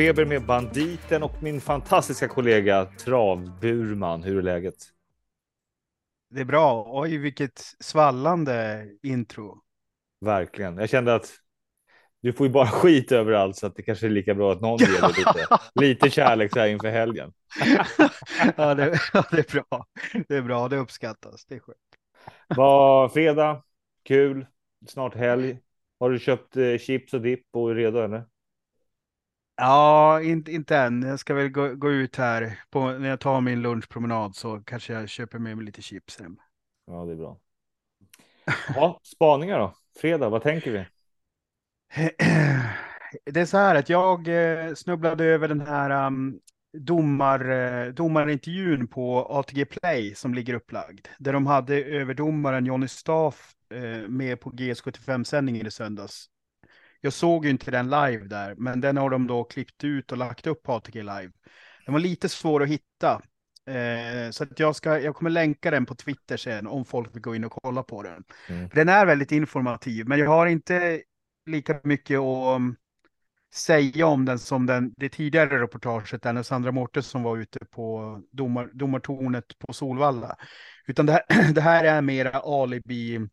Travfeber med Banditen och min fantastiska kollega Travburman. Hur är läget? Det är bra. Oj, vilket svallande intro. Verkligen. Jag kände att du får ju bara skit överallt så att det kanske är lika bra att någon ger dig lite, lite kärlek så här inför helgen. ja, det, ja, det är bra. Det är bra. Det uppskattas. Det är skönt. Vad fredag. Kul. Snart helg. Har du köpt eh, chips och dipp och är redo eller? Ja, inte, inte än. Jag ska väl gå, gå ut här på, när jag tar min lunchpromenad så kanske jag köper med mig lite chips hem. Ja, det är bra. Ja, spaningar då? Fredag, vad tänker vi? Det är så här att jag eh, snubblade över den här um, domar, uh, domarintervjun på ATG Play som ligger upplagd. Där de hade överdomaren Johnny Staff uh, med på GS75-sändningen i söndags. Jag såg ju inte den live där, men den har de då klippt ut och lagt upp på ATG live. Den var lite svår att hitta. Eh, så att jag, ska, jag kommer länka den på Twitter sen om folk vill gå in och kolla på den. Mm. Den är väldigt informativ, men jag har inte lika mycket att um, säga om den som den, det tidigare reportaget där när Sandra Mårtensson var ute på domar, domartornet på Solvalla. Utan det här, det här är mera alibi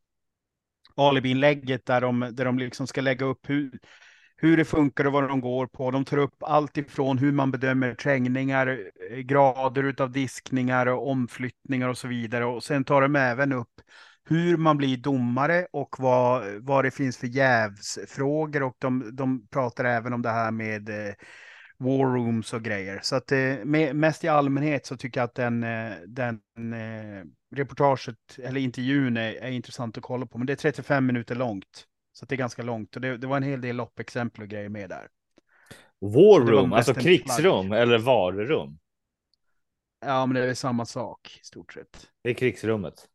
alibi-inlägget där de, där de liksom ska lägga upp hur, hur det funkar och vad de går på. De tar upp allt ifrån hur man bedömer trängningar, eh, grader av diskningar och omflyttningar och så vidare. Och sen tar de även upp hur man blir domare och vad, vad det finns för jävsfrågor. Och de, de pratar även om det här med eh, war rooms och grejer. Så att eh, mest i allmänhet så tycker jag att den, eh, den eh, reportaget eller intervjun är, är intressant att kolla på. Men det är 35 minuter långt. Så det är ganska långt och det, det var en hel del loppexempel och grejer med där. War room, alltså krigsrum eller varrum? Ja, men det är samma sak i stort sett. Det är krigsrummet.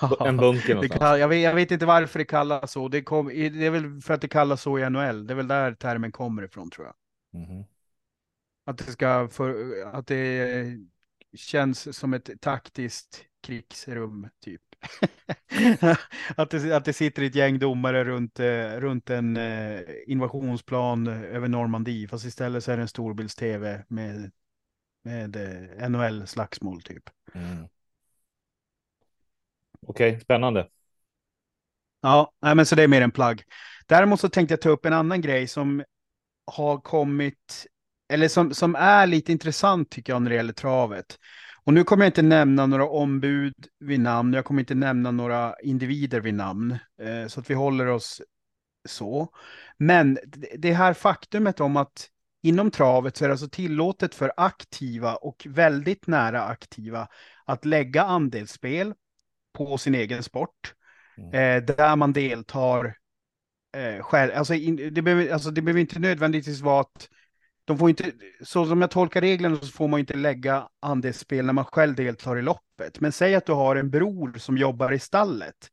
Ja, en bunker någonstans. Jag vet, jag vet, inte varför det kallas så. Det, kom, det är väl för att det kallas så i NHL. Det är väl där termen kommer ifrån tror jag. Mm. Att det ska för, att det känns som ett taktiskt krigsrum typ. att, det, att det sitter ett gäng domare runt, eh, runt en eh, invasionsplan över Normandie, fast istället så är det en storbilds-tv med, med eh, NHL-slagsmål typ. Mm. Okej, okay, spännande. Ja, men så det är mer en plagg. Däremot så tänkte jag ta upp en annan grej som har kommit, eller som, som är lite intressant tycker jag när det gäller travet. Och nu kommer jag inte nämna några ombud vid namn, jag kommer inte nämna några individer vid namn, eh, så att vi håller oss så. Men det här faktumet om att inom travet så är det alltså tillåtet för aktiva och väldigt nära aktiva att lägga andelsspel på sin egen sport, mm. eh, där man deltar eh, själv. Alltså, in, det, behöver, alltså, det behöver inte nödvändigtvis vara att de får inte, så som jag tolkar reglerna så får man inte lägga andelsspel när man själv deltar i loppet. Men säg att du har en bror som jobbar i stallet.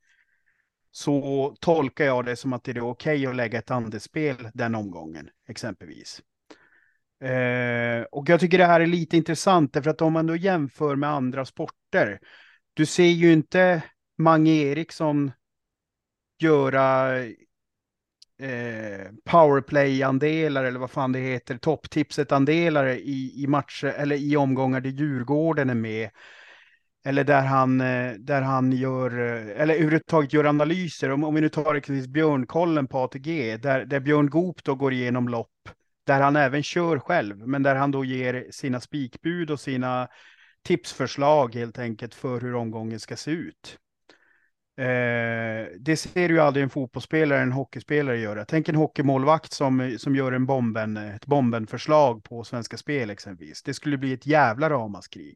Så tolkar jag det som att det är okej att lägga ett andelsspel den omgången, exempelvis. Eh, och jag tycker det här är lite intressant, därför att om man då jämför med andra sporter. Du ser ju inte Mange Eriksson göra eh, powerplay-andelar eller vad fan det heter, topptipset-andelar i, i matcher eller i omgångar där Djurgården är med. Eller där han, eh, där han gör, eh, eller överhuvudtaget gör analyser. Om, om vi nu tar exempelvis Björnkollen på ATG, där, där Björn Goop då går igenom lopp, där han även kör själv, men där han då ger sina spikbud och sina tipsförslag helt enkelt för hur omgången ska se ut. Eh, det ser ju aldrig en fotbollsspelare, en hockeyspelare göra. Tänk en hockeymålvakt som, som gör en bomben, ett bombenförslag på Svenska Spel exempelvis. Det skulle bli ett jävla ramaskri.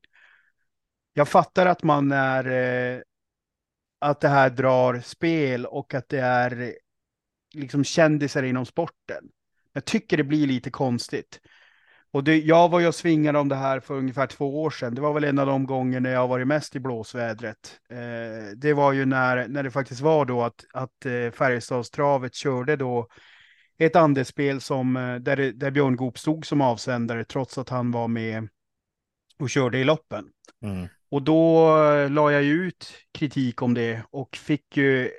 Jag fattar att man är, eh, att det här drar spel och att det är liksom kändisar inom sporten. Jag tycker det blir lite konstigt. Och det, jag var ju och svingade om det här för ungefär två år sedan. Det var väl en av de gånger när jag varit mest i blåsvädret. Eh, det var ju när, när det faktiskt var då att, att eh, Färjestadstravet körde då ett andelsspel som, eh, där, där Björn Goop stod som avsändare trots att han var med och körde i loppen. Mm. Och då eh, la jag ut kritik om det och fick ju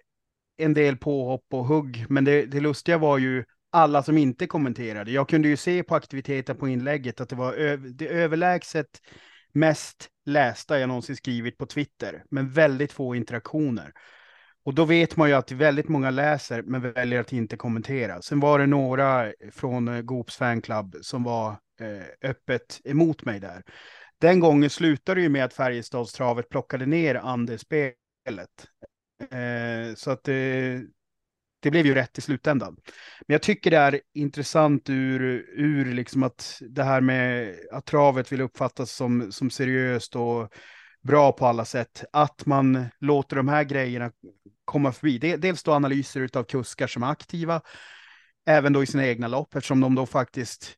en del påhopp och hugg. Men det, det lustiga var ju alla som inte kommenterade. Jag kunde ju se på aktiviteten på inlägget att det var det överlägset mest lästa jag någonsin skrivit på Twitter, men väldigt få interaktioner. Och då vet man ju att väldigt många läser, men väljer att inte kommentera. Sen var det några från eh, Goops fanclub som var eh, öppet emot mig där. Den gången slutade det ju med att Färjestadstravet plockade ner andelsspelet. Eh, så att det, blev ju rätt i slutändan. Men jag tycker det är intressant ur, ur liksom att det här med att travet vill uppfattas som, som seriöst och bra på alla sätt. Att man låter de här grejerna komma förbi. Dels då analyser av kuskar som är aktiva, även då i sina egna lopp, eftersom de då faktiskt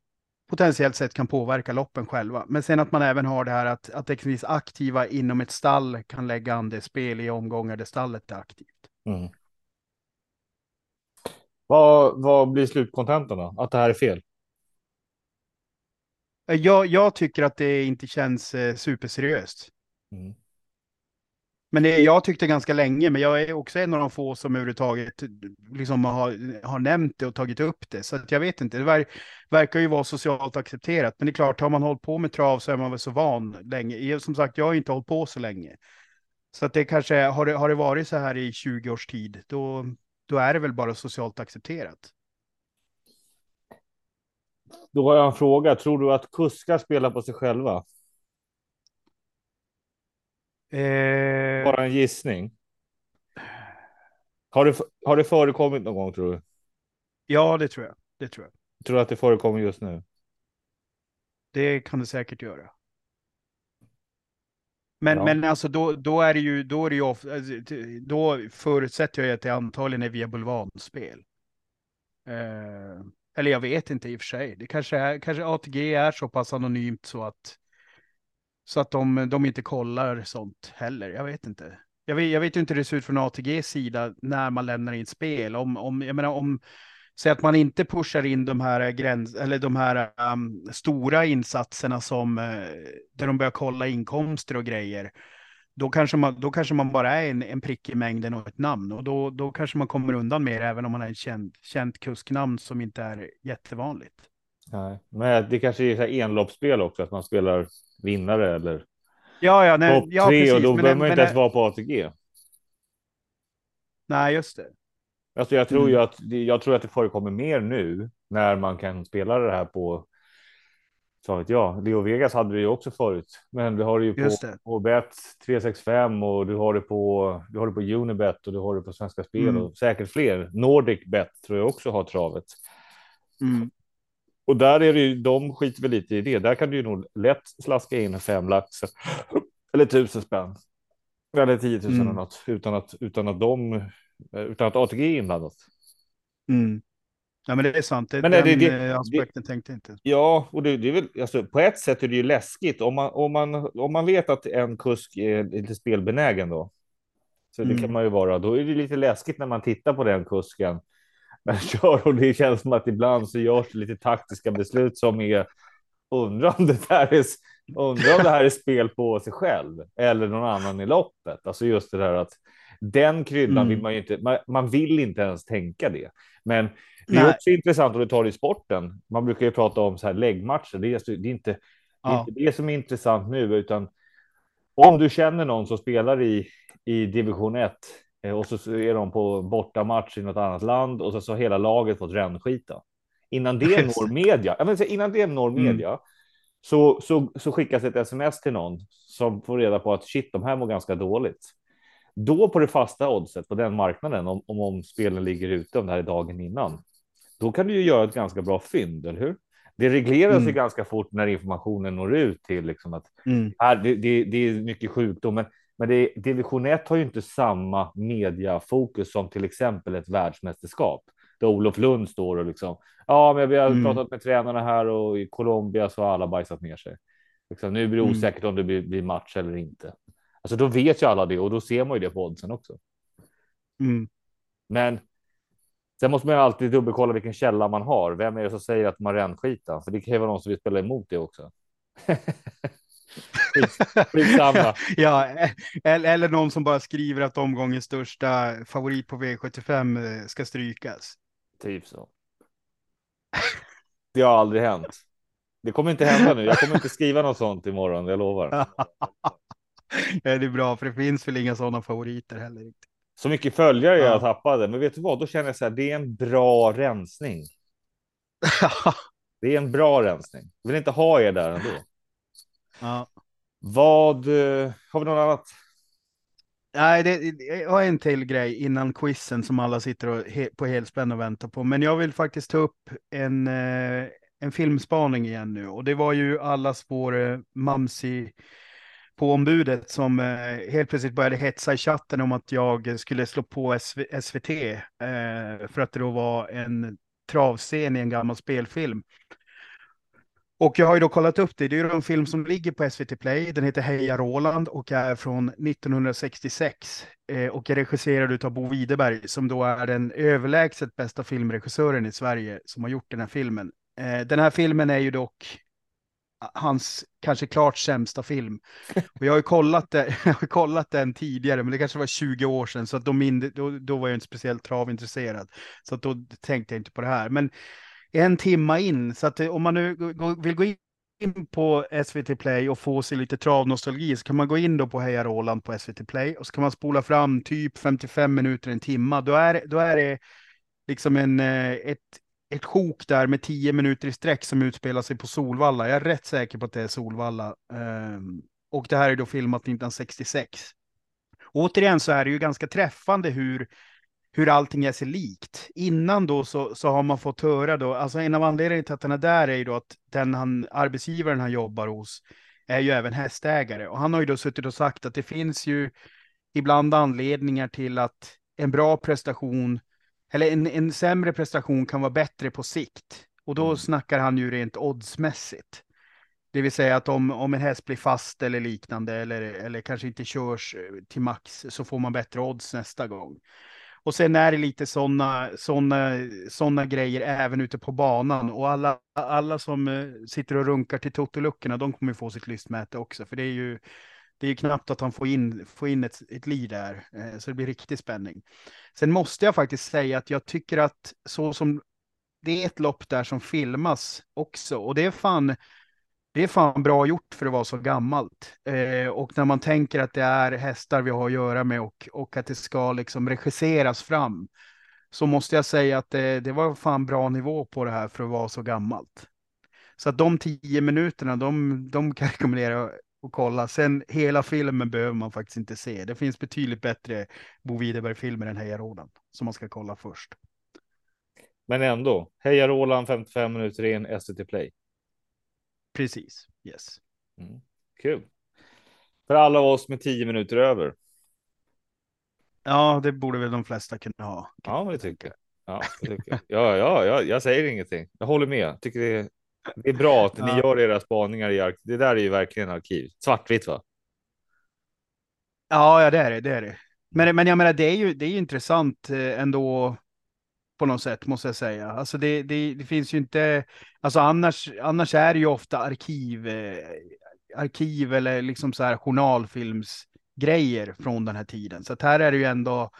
potentiellt sett kan påverka loppen själva. Men sen att man även har det här att, att exempelvis aktiva inom ett stall kan lägga an spel i omgångar där stallet är aktivt. Mm. Vad, vad blir slutkontentan då? Att det här är fel? Jag, jag tycker att det inte känns eh, superseriöst. Mm. Men det, jag tyckte ganska länge, men jag är också en av de få som överhuvudtaget liksom har, har nämnt det och tagit upp det. Så jag vet inte, det ver, verkar ju vara socialt accepterat. Men det är klart, har man hållit på med trav så är man väl så van länge. Som sagt, jag har inte hållit på så länge. Så att det kanske, har det, har det varit så här i 20 års tid, då, då är det väl bara socialt accepterat. Då har jag en fråga. Tror du att kuskar spelar på sig själva? Eh... Bara en gissning. Har det, har det förekommit någon gång tror du? Ja, det tror jag. Det tror jag. Tror du att det förekommer just nu? Det kan det säkert göra. Men, ja. men alltså då, då är det ju, då är det ju ofta, alltså, då förutsätter jag att det antagligen är via bulvanspel. Eh, eller jag vet inte i och för sig. Det kanske är, kanske ATG är så pass anonymt så att så att de, de inte kollar sånt heller. Jag vet inte. Jag vet, jag vet inte hur det ser ut från ATGs sida när man lämnar in spel. Om, om, jag menar, om, säg att man inte pushar in de här, gräns, eller de här um, stora insatserna som, uh, där de börjar kolla inkomster och grejer. Då kanske man, då kanske man bara är en, en prick i mängden och ett namn. Och då, då kanske man kommer undan mer, även om man är ett känt, känt kusknamn som inte är jättevanligt. Nej, men det kanske är enloppsspel också, att man spelar vinnare eller ja, ja, nej, topp ja, tre precis, och då behöver man inte ens vara på ATG. Nej, just det. Alltså jag tror mm. ju att jag tror att det förekommer mer nu när man kan spela det här på. Så vet jag, Leo Vegas hade det ju också förut, men du har det ju på, på Bet 365 och du har det på. Du har det på Unibet och du har det på Svenska Spel mm. och säkert fler. Nordic Bet tror jag också har travet. Mm. Och där är det ju, de skiter väl lite i det. Där kan du ju nog lätt slaska in fem lax eller tusen spänn. Eller 10 000 mm. eller något utan att, utan att de, utan att ATG är inblandat. Mm. Ja, men det är sant. Det, men den det, det, aspekten det, tänkte inte. Ja, och det, det är väl alltså, på ett sätt är det ju läskigt om man om man om man vet att en kusk är lite spelbenägen då. Så mm. det kan man ju vara. Då är det lite läskigt när man tittar på den kusken när kör och det känns som att ibland så görs det lite taktiska beslut som är undrar om det här är undrar om det här är spel på sig själv eller någon annan i loppet. Alltså just det där att den kryddan mm. vill man ju inte. Man, man, vill inte ens tänka det, men det är Nej. också intressant om du tar det i sporten. Man brukar ju prata om så här läggmatcher. Det är, det är inte, det, är inte det som är intressant nu, utan om du känner någon som spelar i i division 1 Eh, och så är de på bortamatch i något annat land och så så hela laget fått rännskita. Innan det når media, menar, innan det når mm. media mm. så, så, så skickas ett sms till någon som får reda på att shit, de här mår ganska dåligt. Då på det fasta oddset på den marknaden, om, om, om spelen ligger ute, om det här är dagen innan, då kan du ju göra ett ganska bra fynd, eller hur? Det reglerar sig mm. ganska fort när informationen når ut till liksom att mm. här, det, det, det, är mycket sjukdom, men men det, division 1 har ju inte samma mediafokus som till exempel ett världsmästerskap. Där Olof Lund står och liksom, ja, men vi har mm. pratat med tränarna här och i Colombia så har alla bajsat ner sig. Liksom, nu blir det mm. osäkert om det blir, blir, match eller inte. Alltså då vet ju alla det och då ser man ju det på oddsen också. Mm. Men sen måste man ju alltid dubbelkolla vilken källa man har. Vem är det som säger att man rännskita? För det kan ju vara någon som vill spela emot det också. Skitsamma. ja, eller, eller någon som bara skriver att omgångens största favorit på V75 eh, ska strykas. Typ så. Det har aldrig hänt. Det kommer inte hända nu. Jag kommer inte skriva något sånt imorgon, jag lovar. det är bra, för det finns väl inga sådana favoriter heller. Så mycket följare jag tappade, men vet du vad? Då känner jag så här, det är en bra rensning. det är en bra rensning. Jag vill inte ha er där ändå. Ja. Vad eh, har vi något annat? Nej, det, jag har en till grej innan quizen som alla sitter och he, på helspänn och väntar på. Men jag vill faktiskt ta upp en, eh, en filmspaning igen nu. Och det var ju allas vår eh, Mamsi på ombudet som eh, helt plötsligt började hetsa i chatten om att jag skulle slå på SV, SVT eh, för att det då var en travscen i en gammal spelfilm. Och jag har ju då kollat upp det. Det är ju en film som ligger på SVT Play. Den heter Heja Roland och är från 1966 eh, och är regisserad av Bo Widerberg som då är den överlägset bästa filmregissören i Sverige som har gjort den här filmen. Eh, den här filmen är ju dock hans kanske klart sämsta film. Och jag har ju kollat, det, jag har kollat den tidigare, men det kanske var 20 år sedan, så att då, mindre, då, då var jag inte speciellt travintresserad. Så att då tänkte jag inte på det här. Men en timma in, så att eh, om man nu vill gå in på SVT Play och få sig lite travnostalgi så kan man gå in då på Heja Roland på SVT Play och så kan man spola fram typ 55 minuter, en timma. Då är, då är det liksom en, eh, ett, ett sjok där med tio minuter i sträck som utspelar sig på Solvalla. Jag är rätt säker på att det är Solvalla. Um, och det här är då filmat 1966. Återigen så är det ju ganska träffande hur hur allting är sig likt. Innan då så, så har man fått höra då, alltså en av anledningarna till att han är där är ju då att den han, arbetsgivaren han jobbar hos är ju även hästägare. Och han har ju då suttit och sagt att det finns ju ibland anledningar till att en bra prestation, eller en, en sämre prestation kan vara bättre på sikt. Och då mm. snackar han ju rent oddsmässigt. Det vill säga att om, om en häst blir fast eller liknande, eller, eller kanske inte körs till max, så får man bättre odds nästa gång. Och sen är det lite sådana såna, såna grejer även ute på banan. Och alla, alla som eh, sitter och runkar till totoluckorna, de kommer få sitt lystmäte också. För det är ju det är knappt att han får in, får in ett, ett liv där. Eh, så det blir riktig spänning. Sen måste jag faktiskt säga att jag tycker att så som det är ett lopp där som filmas också. Och det är fan det är fan bra gjort för att vara så gammalt. Eh, och när man tänker att det är hästar vi har att göra med och, och att det ska liksom regisseras fram, så måste jag säga att det, det var fan bra nivå på det här för att vara så gammalt. Så att de tio minuterna, de, de kan jag rekommendera att kolla. Sen hela filmen behöver man faktiskt inte se. Det finns betydligt bättre Bo Widerberg-filmer än Heja Roland som man ska kolla först. Men ändå, Heja Roland 55 minuter in, SVT Play. Precis, yes. Mm. Kul. För alla oss med tio minuter över. Ja, det borde väl de flesta kunna ha. Ja, det tycker jag. Ja, tycker jag. Ja, ja, ja, jag säger ingenting. Jag håller med. Tycker det är, det är bra att ni gör era spaningar i arkiv. Det där är ju verkligen arkiv. Svartvitt, va? Ja, ja, det är det. Det är det. Men, men jag menar, det är ju, det är ju intressant eh, ändå på något sätt måste jag säga. Alltså det, det, det finns ju inte, alltså annars, annars är det ju ofta arkiv, eh, arkiv eller liksom så här journalfilmsgrejer från den här tiden. Så att här är det ju ändå,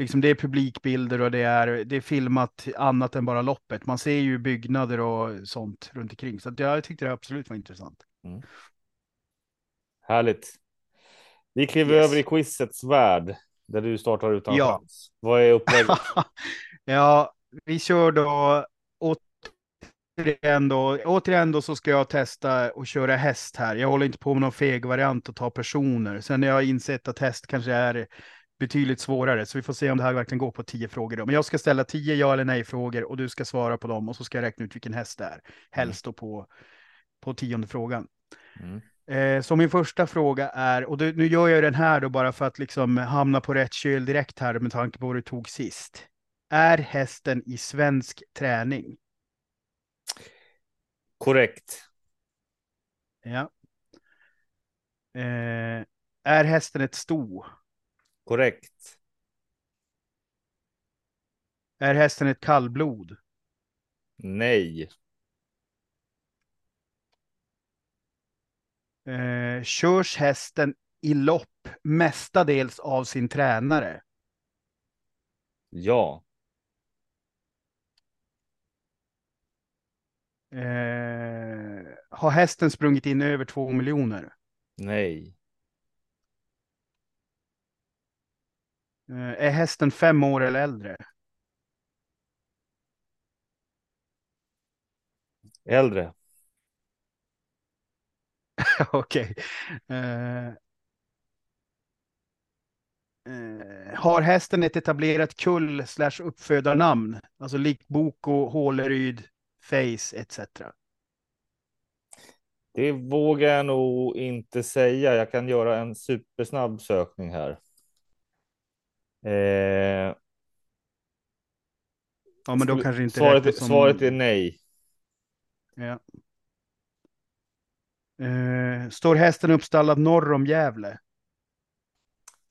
liksom det är publikbilder och det är, det är filmat annat än bara loppet. Man ser ju byggnader och sånt runt omkring. Så att jag tyckte det absolut var intressant. Mm. Härligt. Vi kliver yes. över i quizets värld där du startar utan ja. chans. Vad är upplägget? Ja, vi kör då återigen då, återigen då så ska jag testa och köra häst här. Jag håller inte på med någon feg variant och ta personer. Sen har jag insett att häst kanske är betydligt svårare, så vi får se om det här verkligen går på tio frågor. Då. Men jag ska ställa tio ja eller nej frågor och du ska svara på dem och så ska jag räkna ut vilken häst det är. Helst då på, på tionde frågan. Mm. Eh, så min första fråga är, och nu gör jag den här då bara för att liksom hamna på rätt köl direkt här med tanke på vad du tog sist. Är hästen i svensk träning? Korrekt. Ja. Eh, är hästen ett sto? Korrekt. Är hästen ett kallblod? Nej. Eh, körs hästen i lopp mestadels av sin tränare? Ja. Eh, har hästen sprungit in över två miljoner? Nej. Är hästen fem år eller äldre? Äldre. Okej. Eh, eh, har hästen ett etablerat kull slash uppfödarnamn? Alltså likt Boko, Håleryd, Face etc. Det vågar jag nog inte säga. Jag kan göra en supersnabb sökning här. Eh, Ja, men då kanske inte svaret, som- svaret är nej. Ja. Eh, står hästen uppstallad norr om Gävle?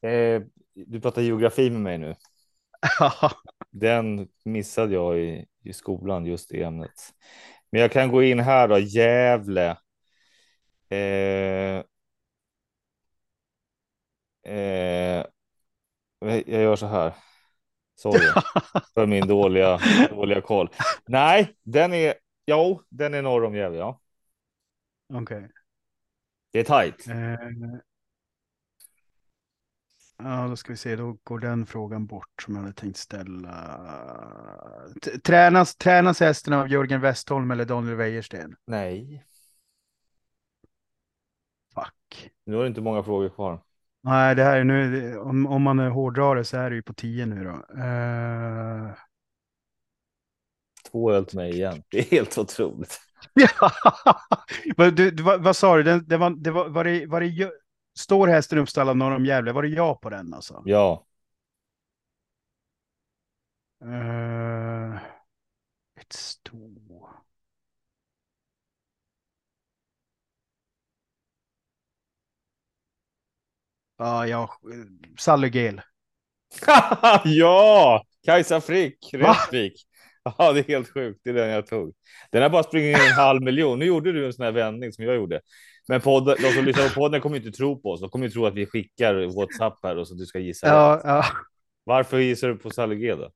Eh, du pratar geografi med mig nu. Den missade jag i, i skolan, just det ämnet. Men jag kan gå in här då, Gävle. Eh, eh, jag gör så här. Sorry för min dåliga, dåliga koll. Nej, den är, jo, den är norr om Gävle, ja. Okej. Det är tajt. Eh, ja, då ska vi se, då går den frågan bort som jag hade tänkt ställa. T- Tränas, tränas hästen av Jörgen Westholm eller Daniel Wäjersten? Nej, Fuck. nu har du inte många frågor kvar. Nej, det här är nu, om, om man är hårdrare så är det ju på 10 nu då. Eh, Två öl till mig igen. Det är helt otroligt. Vad- du, du, vad, vad sa du? Det, det var, det var, var, det, var det, står hästen uppstallad norr om Gävle? Var det ja på den alltså? Ja, Eh, ett sto. Ja, ja, Sallegel. ja, Kajsa Frick? Rättvik. Ja, det är helt sjukt. Det är den jag tog. Den har bara sprungit in en halv miljon. Nu gjorde du en sån här vändning som jag gjorde. Men podden, de som lyssnar på podden kommer inte tro på oss. De kommer ju tro att vi skickar WhatsApp här och så du ska gissa. Ja, ja. Varför gissar du på Salle G då?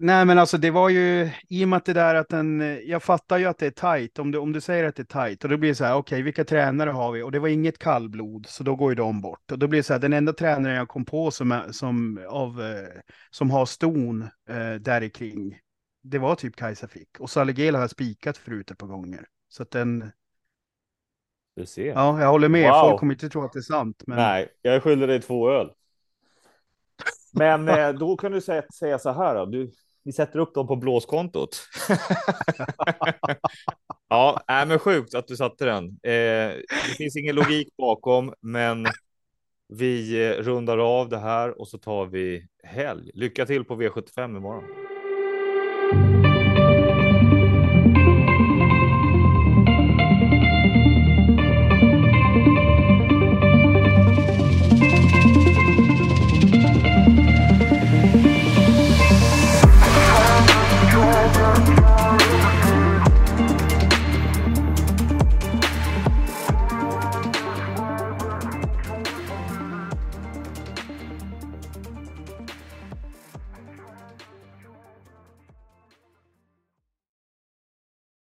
Nej, men alltså det var ju i och med att det där att den, jag fattar ju att det är tajt. Om du, om du säger att det är tajt och då blir det så här, okej, vilka tränare har vi? Och det var inget kallblod, så då går ju de bort. Och då blir det så här, den enda tränaren jag kom på som, är, som, av, eh, som har ston eh, där kring, det var typ Kajsa Frick. Och Salegel har jag spikat förut ett par gånger. Så att den, Du ser. ja, jag håller med. Wow. Folk kommer inte tro att det är sant. Men... Nej, jag skyller dig två öl. Men eh, då kan du säga, säga så här. Då. Du, vi sätter upp dem på blåskontot. ja, äh, men sjukt att du satte den. Eh, det finns ingen logik bakom, men vi eh, rundar av det här och så tar vi helg. Lycka till på V75 imorgon.